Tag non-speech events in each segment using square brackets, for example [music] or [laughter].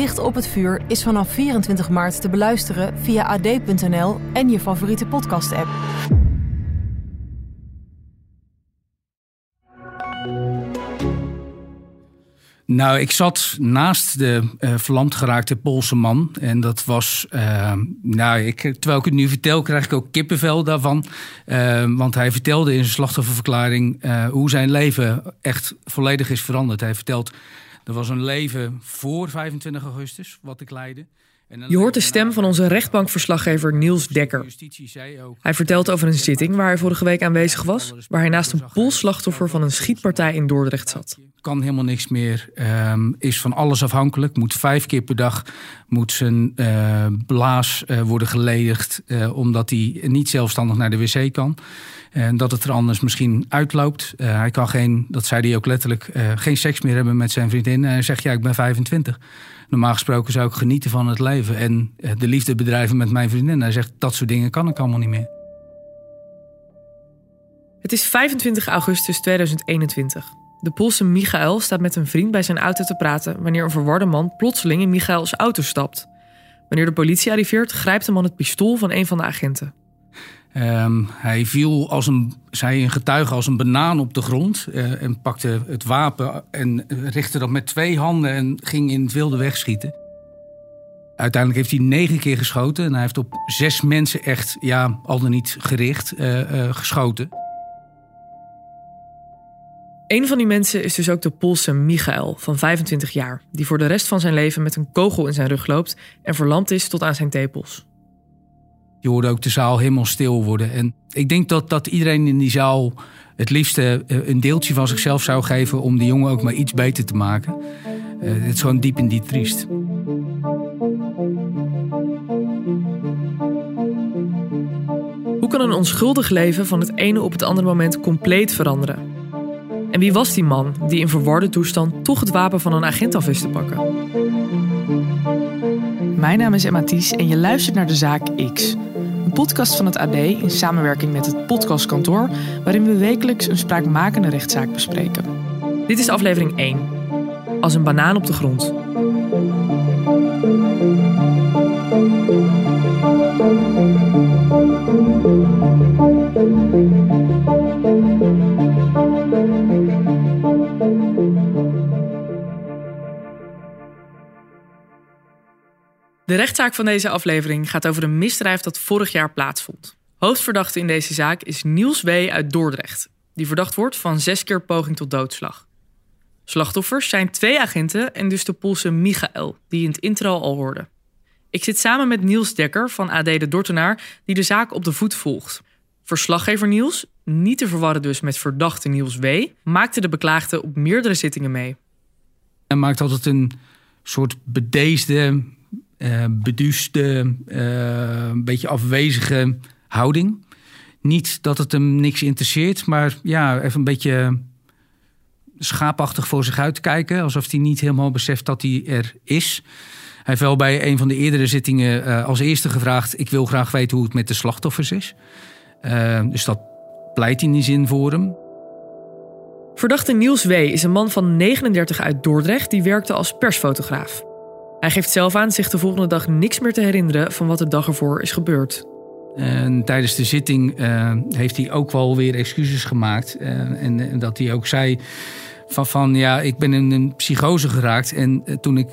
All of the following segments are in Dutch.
Dicht op het vuur is vanaf 24 maart te beluisteren via ad.nl en je favoriete podcast-app. Nou, ik zat naast de uh, verlamd geraakte Poolse man. En dat was, uh, nou, ik, terwijl ik het nu vertel, krijg ik ook kippenvel daarvan. Uh, want hij vertelde in zijn slachtofferverklaring hoe zijn leven echt volledig is veranderd. Hij vertelt, er was een leven voor 25 augustus, wat ik leidde. Je hoort de stem van onze rechtbankverslaggever Niels Dekker. Hij vertelt over een zitting waar hij vorige week aanwezig was, waar hij naast een poolslachtoffer van een schietpartij in Dordrecht zat. Kan helemaal niks meer, um, is van alles afhankelijk, moet vijf keer per dag moet zijn uh, blaas uh, worden geledigd, uh, omdat hij niet zelfstandig naar de wc kan. En dat het er anders misschien uitloopt. hij kan geen, dat zei hij ook letterlijk, geen seks meer hebben met zijn vriendin. En hij zegt, ja, ik ben 25 normaal gesproken zou ik genieten van het leven en eh, de liefde bedrijven met mijn vriendin. Hij zegt, dat soort dingen kan ik allemaal niet meer. Het is 25 augustus 2021. De Poolse Michael staat met een vriend bij zijn auto te praten wanneer een verwarde man plotseling in Michaels auto stapt. Wanneer de politie arriveert, grijpt de man het pistool van een van de agenten. Um, hij viel als een, zei een getuige als een banaan op de grond uh, en pakte het wapen en richtte dat met twee handen en ging in het wilde weg schieten. Uiteindelijk heeft hij negen keer geschoten en hij heeft op zes mensen echt, ja, al dan niet gericht, uh, uh, geschoten. Een van die mensen is dus ook de Poolse Michael van 25 jaar, die voor de rest van zijn leven met een kogel in zijn rug loopt en verlamd is tot aan zijn tepels. Je hoorde ook de zaal helemaal stil worden. En ik denk dat, dat iedereen in die zaal het liefste eh, een deeltje van zichzelf zou geven om die jongen ook maar iets beter te maken. Uh, het is gewoon diep in diep triest. Hoe kan een onschuldig leven van het ene op het andere moment compleet veranderen? En wie was die man die in verwarde toestand toch het wapen van een agent af wist te pakken? Mijn naam is Emma Thies en je luistert naar de zaak X. Een podcast van het AD in samenwerking met het Podcastkantoor, waarin we wekelijks een spraakmakende rechtszaak bespreken. Dit is aflevering 1. Als een banaan op de grond. De rechtszaak van deze aflevering gaat over een misdrijf dat vorig jaar plaatsvond. Hoofdverdachte in deze zaak is Niels W. uit Dordrecht, die verdacht wordt van zes keer poging tot doodslag. Slachtoffers zijn twee agenten en dus de Poolse Michael, die in het intro al hoorde. Ik zit samen met Niels Dekker van AD de Dortenaar, die de zaak op de voet volgt. Verslaggever Niels, niet te verwarren dus met verdachte Niels W., maakte de beklaagde op meerdere zittingen mee. Hij maakt altijd een soort bedeesde, uh, beduuste, uh, een beetje afwezige houding. Niet dat het hem niks interesseert, maar ja, even een beetje schaapachtig voor zich uit kijken. Alsof hij niet helemaal beseft dat hij er is. Hij heeft wel bij een van de eerdere zittingen uh, als eerste gevraagd: Ik wil graag weten hoe het met de slachtoffers is. dus dat pleit in die zin voor hem. Verdachte Niels W. is een man van 39 uit Dordrecht die werkte als persfotograaf. Hij geeft zelf aan zich de volgende dag niks meer te herinneren van wat de dag ervoor is gebeurd. En tijdens de zitting uh, heeft hij ook wel weer excuses gemaakt. Uh, en, en, dat hij ook zei van, van ja, ik ben in een psychose geraakt. En uh, toen ik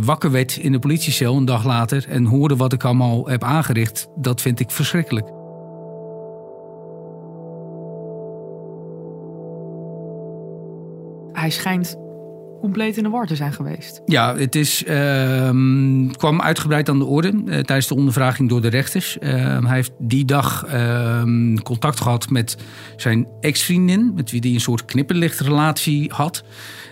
wakker werd in de politiecel een dag later en hoorde wat ik allemaal heb aangericht, dat vind ik verschrikkelijk. Hij schijnt compleet in de war te zijn geweest. Ja, het is, uh, kwam uitgebreid aan de orde uh, tijdens de ondervraging door de rechters. Uh, hij heeft die dag ehm, contact gehad met zijn ex-vriendin, met wie hij een soort knipperlichtrelatie had.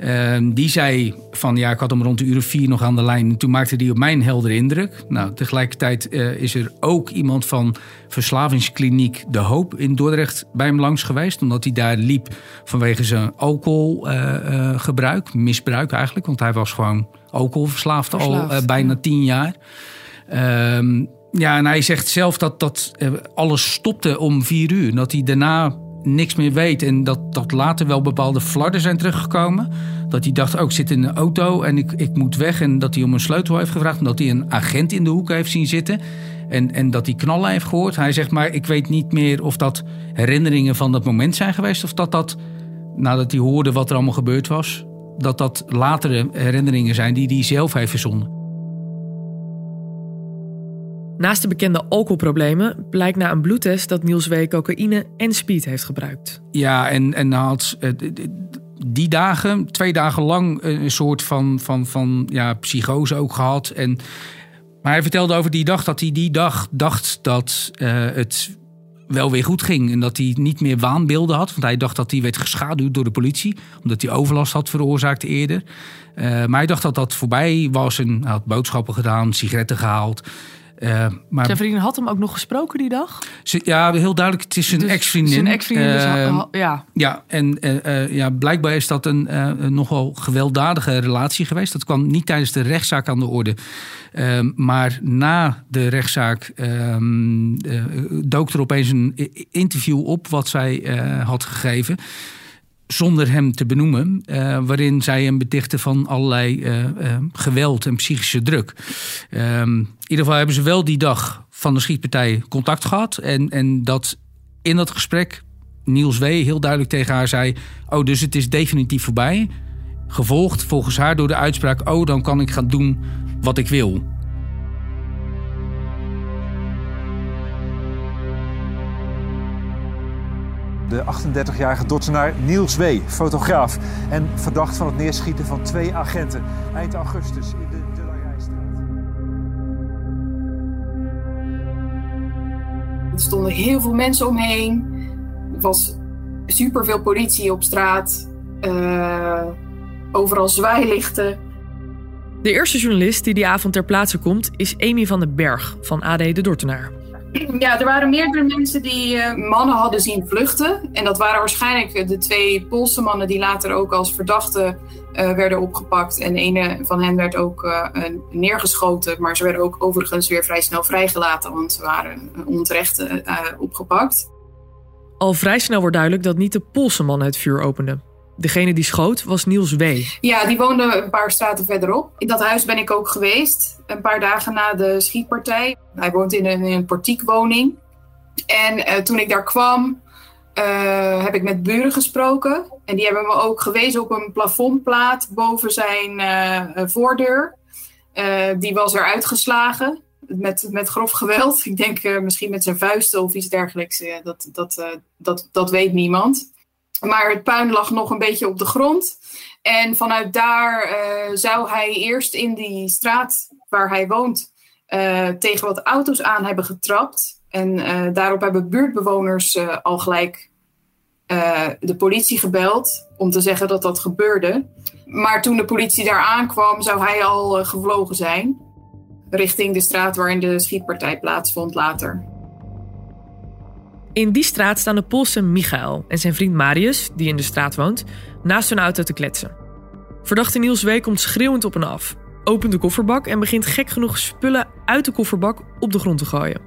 Ehm, die zei van ja, ik had hem rond de uur vier nog aan de lijn. En toen maakte die op mij een heldere indruk. Nou, tegelijkertijd uh, is er ook iemand van verslavingskliniek De Hoop in Dordrecht bij hem langs geweest. Omdat hij daar liep vanwege zijn alcoholgebruik, uh, misbruik eigenlijk. Want hij was gewoon alcoholverslaafd Verslaafd, al bijna tien jaar. Ehm, ja, en hij zegt zelf dat, dat alles stopte om vier uur. Dat hij daarna niks meer weet. En dat, dat later wel bepaalde flarden zijn teruggekomen. Dat hij dacht, ook oh, zit in een auto en ik, ik moet weg. En dat hij om een sleutel heeft gevraagd. En dat hij een agent in de hoek heeft zien zitten. En, en dat hij knallen heeft gehoord. Hij zegt, maar ik weet niet meer of dat herinneringen van dat moment zijn geweest. Of dat dat, nadat hij hoorde wat er allemaal gebeurd was... dat dat latere herinneringen zijn die hij zelf heeft verzonnen. Naast de bekende alcoholproblemen blijkt na een bloedtest dat Niels W. cocaïne en speed heeft gebruikt. Ja, en, en had eh, die dagen, twee dagen lang, een soort van, van, van ja, psychose ook gehad. En, maar hij vertelde over die dag dat hij die dag dacht dat uh, het wel weer goed ging. En dat hij niet meer waanbeelden had. Want hij dacht dat hij werd geschaduwd door de politie. Omdat hij overlast had veroorzaakt eerder. Maar hij dacht dat dat voorbij was. En had boodschappen gedaan, sigaretten gehaald. Uh, maar... Zijn vriendin had hem ook nog gesproken die dag? Ja, heel duidelijk. Het is een dus ex-vriendin. Zijn ex-vriendin, dus, uh, ja. Ja, en uh, ja, blijkbaar is dat een nogal gewelddadige relatie geweest. Dat kwam niet tijdens de rechtszaak aan de orde. Ehm, maar na de rechtszaak ehm, dook er opeens een interview op wat zij had gegeven zonder hem te benoemen, uh, waarin zij hem betichten van allerlei uh, uh, geweld en psychische druk. Ehm, in ieder geval hebben ze wel die dag van de schietpartij contact gehad. En, en dat in dat gesprek Niels W. heel duidelijk tegen haar zei: Oh, dus het is definitief voorbij. Gevolgd volgens haar door de uitspraak: Oh, dan kan ik gaan doen wat ik wil. De 38-jarige Dordtenaar Niels W., fotograaf en verdacht van het neerschieten van twee agenten eind augustus in de Delarijstraat. Er stonden heel veel mensen omheen. Er was superveel politie op straat. Uh, overal zwaailichten. De eerste journalist die die avond ter plaatse komt is Amy van den Berg van AD de Dordtenaar. Ja, er waren meerdere mensen die uh, mannen hadden zien vluchten. En dat waren waarschijnlijk de twee Poolse mannen die later ook als verdachten uh, werden opgepakt. En een van hen werd ook neergeschoten. Maar ze werden ook overigens weer vrij snel vrijgelaten, want ze waren onterecht opgepakt. Al vrij snel wordt duidelijk dat niet de Poolse man het vuur opende. Degene die schoot was Niels W. Ja, die woonde een paar straten verderop. In dat huis ben ik ook geweest, een paar dagen na de schietpartij. Hij woont in een, in een portiekwoning. En uh, toen ik daar kwam, uh, heb ik met buren gesproken. En die hebben me ook gewezen op een plafondplaat boven zijn uh, voordeur. die was er uitgeslagen met, met grof geweld. [laughs] Ik denk misschien met zijn vuisten of iets dergelijks. dat, dat, dat, dat weet niemand. Maar het puin lag nog een beetje op de grond. En vanuit daar uh, zou hij eerst in die straat waar hij woont uh, tegen wat auto's aan hebben getrapt. En uh, daarop hebben buurtbewoners al gelijk de politie gebeld om te zeggen dat dat gebeurde. Maar toen de politie daar aankwam, zou hij al gevlogen zijn. Richting de straat waarin de schietpartij plaatsvond later. In die straat staan de Poolse Michael en zijn vriend Marius, die in de straat woont, naast hun auto te kletsen. Verdachte Niels W. komt schreeuwend op en af, opent de kofferbak en begint gek genoeg spullen uit de kofferbak op de grond te gooien.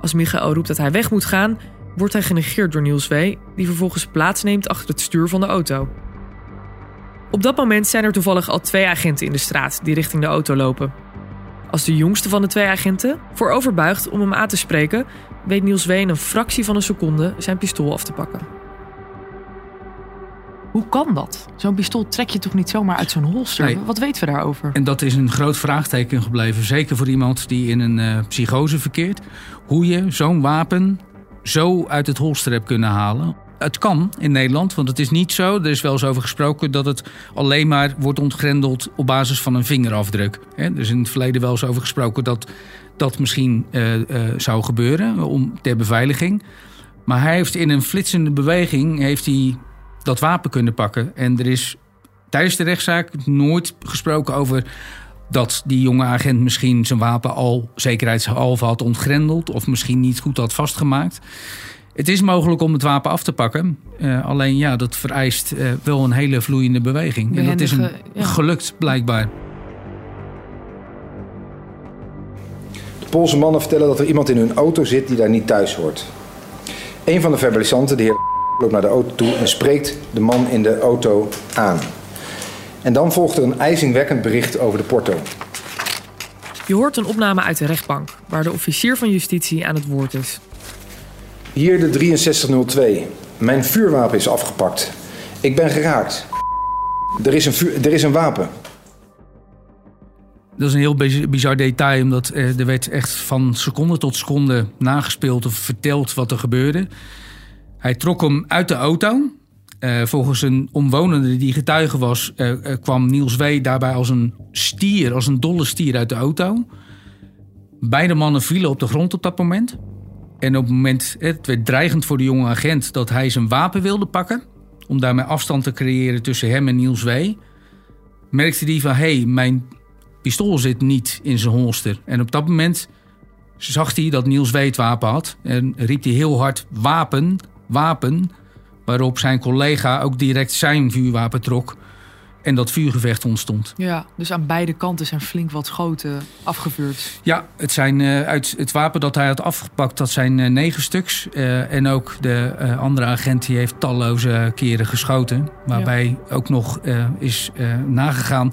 Als Michael roept dat hij weg moet gaan, wordt hij genegeerd door Niels W., die vervolgens plaatsneemt achter het stuur van de auto. Op dat moment zijn er toevallig al twee agenten in de straat die richting de auto lopen. Als de jongste van de twee agenten vooroverbuigt om hem aan te spreken, weet Niels W. in een fractie van een seconde zijn pistool af te pakken. Hoe kan dat? Zo'n pistool trek je toch niet zomaar uit zo'n holster? Wat weten we daarover? En dat is een groot vraagteken gebleven. Zeker voor iemand die in een uh, psychose verkeert. Hoe je zo'n wapen zo uit het holster hebt kunnen halen. Het kan in Nederland, want het is niet zo. Er is wel eens over gesproken dat het alleen maar wordt ontgrendeld op basis van een vingerafdruk. Er is in het verleden wel eens over gesproken dat dat misschien uh, uh, zou gebeuren om, ter beveiliging. Maar hij heeft in een flitsende beweging heeft hij dat wapen kunnen pakken. En er is tijdens de rechtszaak nooit gesproken over dat die jonge agent misschien zijn wapen al zekerheidshalve had ontgrendeld of misschien niet goed had vastgemaakt. Het is mogelijk om het wapen af te pakken. Uh, alleen ja, dat vereist uh, wel een hele vloeiende beweging. en dat is een, ja. gelukt blijkbaar. De Poolse mannen vertellen dat er iemand in hun auto zit die daar niet thuis hoort. Een van de verbalisanten, de heer loopt naar de auto toe en spreekt de man in de auto aan. En dan volgt er een ijzingwekkend bericht over de porto. Je hoort een opname uit de rechtbank, waar de officier van justitie aan het woord is. Hier de 6302. Mijn vuurwapen is afgepakt. Ik ben geraakt. Er is een, er is een wapen. Dat is een heel bizar detail, omdat eh, er werd echt van seconde tot seconde nagespeeld of verteld wat er gebeurde. Hij trok hem uit de auto. Uh, volgens een omwonende die getuige was, uh, kwam Niels W. daarbij als een stier, als een dolle stier uit de auto. Beide mannen vielen op de grond op dat moment. En op het moment, het werd dreigend voor de jonge agent dat hij zijn wapen wilde pakken. Om daarmee afstand te creëren tussen hem en Niels W. Merkte hij van, hé, hey, mijn pistool zit niet in zijn holster. En op dat moment zag hij dat Niels W. het wapen had. En riep hij heel hard, wapen, wapen. Waarop zijn collega ook direct zijn vuurwapen trok en dat vuurgevecht ontstond. Ja, dus aan beide kanten zijn flink wat schoten afgevuurd. Ja, het zijn uh, uit het wapen dat hij had afgepakt, dat zijn uh, negen stuks. Uh, en ook de andere agent die heeft talloze keren geschoten. Waarbij ja. ook nog is nagegaan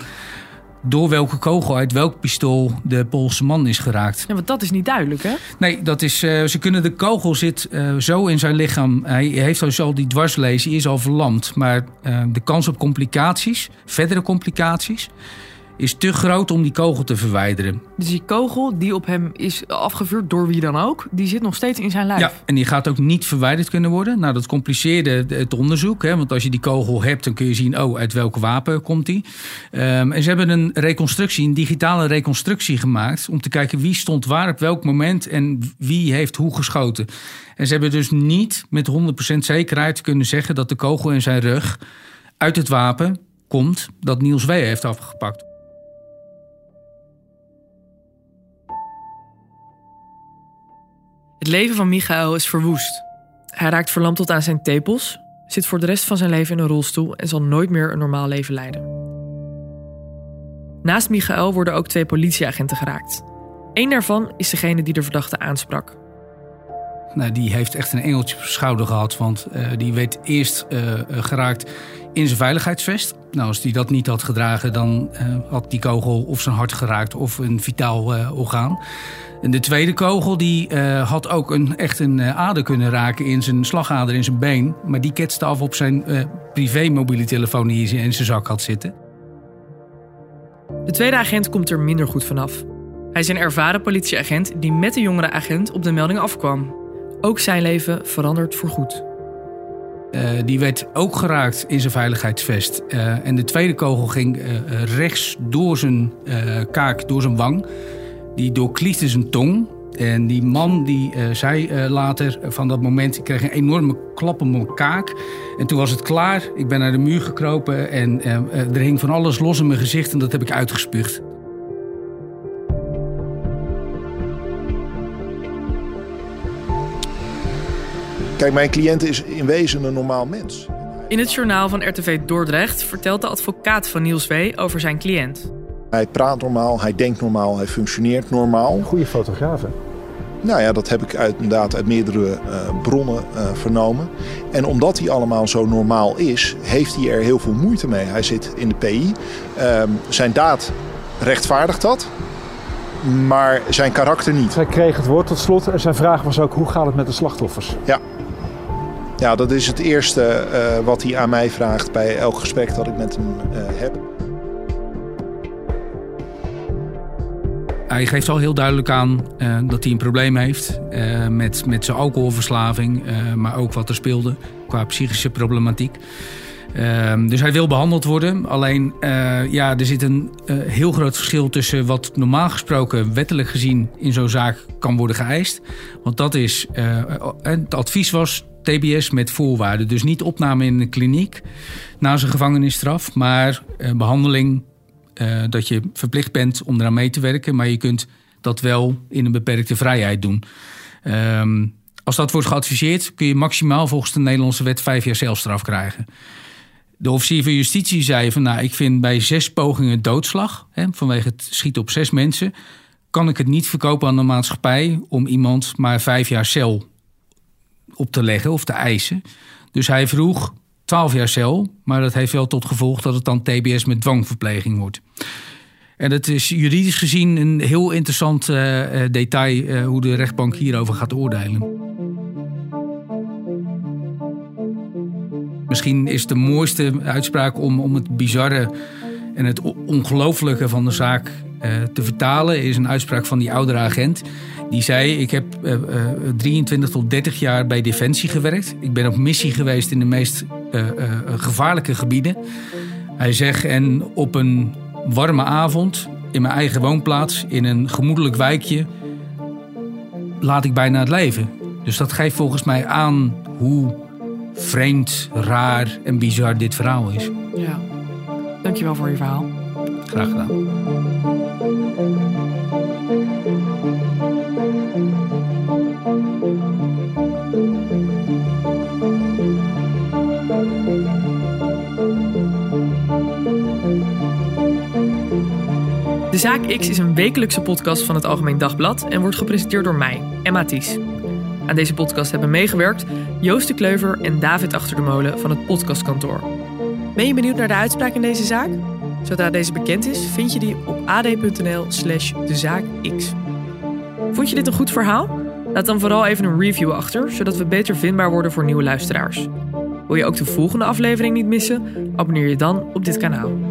door welke kogel uit welk pistool de Poolse man is geraakt. Ja, want dat is niet duidelijk, hè? Nee, dat is, uh, ze kunnen de kogel zit uh, zo in zijn lichaam. Hij heeft dus al die dwarslezen, hij is al verlamd. Maar uh, de kans op complicaties, verdere complicaties is te groot om die kogel te verwijderen. Dus die kogel die op hem is afgevuurd, door wie dan ook, die zit nog steeds in zijn lijf? Ja, en die gaat ook niet verwijderd kunnen worden. Nou, dat compliceerde het onderzoek. Hè, want als je die kogel hebt, dan kun je zien, oh, uit welke wapen komt die. Um, en ze hebben een reconstructie, een digitale reconstructie gemaakt... om te kijken wie stond waar op welk moment en wie heeft hoe geschoten. En ze hebben dus niet met 100% zekerheid kunnen zeggen... dat de kogel in zijn rug uit het wapen komt dat Niels W. heeft afgepakt. Het leven van Michael is verwoest. Hij raakt verlamd tot aan zijn tepels, zit voor de rest van zijn leven in een rolstoel en zal nooit meer een normaal leven leiden. Naast Michael worden ook twee politieagenten geraakt. Eén daarvan is degene die de verdachte aansprak. Nou, die heeft echt een engeltje op schouder gehad, want uh, die werd eerst uh, geraakt in zijn veiligheidsvest. Nou, als hij dat niet had gedragen, dan uh, had die kogel of zijn hart geraakt of een vitaal orgaan. En de tweede kogel die, had ook een, echt een ader kunnen raken in zijn slagader in zijn been. Maar die ketste af op zijn privé mobiele telefoon die hij in zijn zak had zitten. De tweede agent komt er minder goed vanaf. Hij is een ervaren politieagent die met de jongere agent op de melding afkwam. Ook zijn leven verandert voorgoed. Uh, die werd ook geraakt in zijn veiligheidsvest. Uh, en de tweede kogel ging uh, rechts door zijn kaak, door zijn wang. Die doorkliefde zijn tong. En die man die zei later van dat moment, ik kreeg een enorme klap op mijn kaak. En toen was het klaar. Ik ben naar de muur gekropen en er hing van alles los in mijn gezicht en dat heb ik uitgespuugd. Kijk, mijn cliënt is in wezen een normaal mens. In het journaal van RTV Dordrecht vertelt de advocaat van Niels W. over zijn cliënt. Hij praat normaal, hij denkt normaal, hij functioneert normaal. Een goede fotograaf, hè? Nou ja, dat heb ik uit, inderdaad uit meerdere uh, bronnen uh, vernomen. En omdat hij allemaal zo normaal is, heeft hij er heel veel moeite mee. Hij zit in de PI. Uh, zijn daad rechtvaardigt dat, maar zijn karakter niet. Hij kreeg het woord tot slot en zijn vraag was ook: hoe gaat het met de slachtoffers? Ja. Ja, dat is het eerste uh, wat hij aan mij vraagt bij elk gesprek dat ik met hem heb. Hij geeft al heel duidelijk aan uh, dat hij een probleem heeft uh, met, met zijn alcoholverslaving, uh, maar ook wat er speelde qua psychische problematiek. dus hij wil behandeld worden. Alleen ja, er zit een heel groot verschil tussen wat normaal gesproken wettelijk gezien in zo'n zaak kan worden geëist. Want dat is, het advies was TBS met voorwaarden. Dus niet opname in een kliniek na zijn gevangenisstraf, maar uh, behandeling uh, dat je verplicht bent om eraan mee te werken, maar je kunt dat wel in een beperkte vrijheid doen. Um, als dat wordt geadviseerd, kun je maximaal volgens de Nederlandse wet vijf jaar celstraf krijgen. De officier van justitie zei van nou, ik vind bij zes pogingen doodslag, hè, vanwege het schieten op zes mensen, kan ik het niet verkopen aan de maatschappij om iemand maar vijf jaar cel op te leggen of te eisen. Dus hij vroeg 12 jaar cel, maar dat heeft wel tot gevolg dat het dan TBS met dwangverpleging wordt. En dat is juridisch gezien een heel interessant uh, detail uh, hoe de rechtbank hierover gaat oordelen. Misschien is de mooiste uitspraak om, om het bizarre en het ongelofelijke van de zaak uh, te vertalen, is een uitspraak van die oudere agent. Die zei: Ik heb uh, uh, 23 tot 30 jaar bij Defensie gewerkt. Ik ben op missie geweest in de meest gevaarlijke gebieden. Hij zegt: En op een warme avond in mijn eigen woonplaats, in een gemoedelijk wijkje, laat ik bijna het leven. Dus dat geeft volgens mij aan hoe vreemd, raar en bizar dit verhaal is. Ja, dankjewel voor je verhaal. Graag gedaan. Zaak X is een wekelijkse podcast van het Algemeen Dagblad en wordt gepresenteerd door mij, Emma Ties. Aan deze podcast hebben meegewerkt Joost de Kleuver en David Achter de Molen van het podcastkantoor. Ben je benieuwd naar de uitspraak in deze zaak? Zodra deze bekend is, vind je die op ad.nl slash dezaakx. Vond je dit een goed verhaal? Laat dan vooral even een review achter, zodat we beter vindbaar worden voor nieuwe luisteraars. Wil je ook de volgende aflevering niet missen? Abonneer je dan op dit kanaal.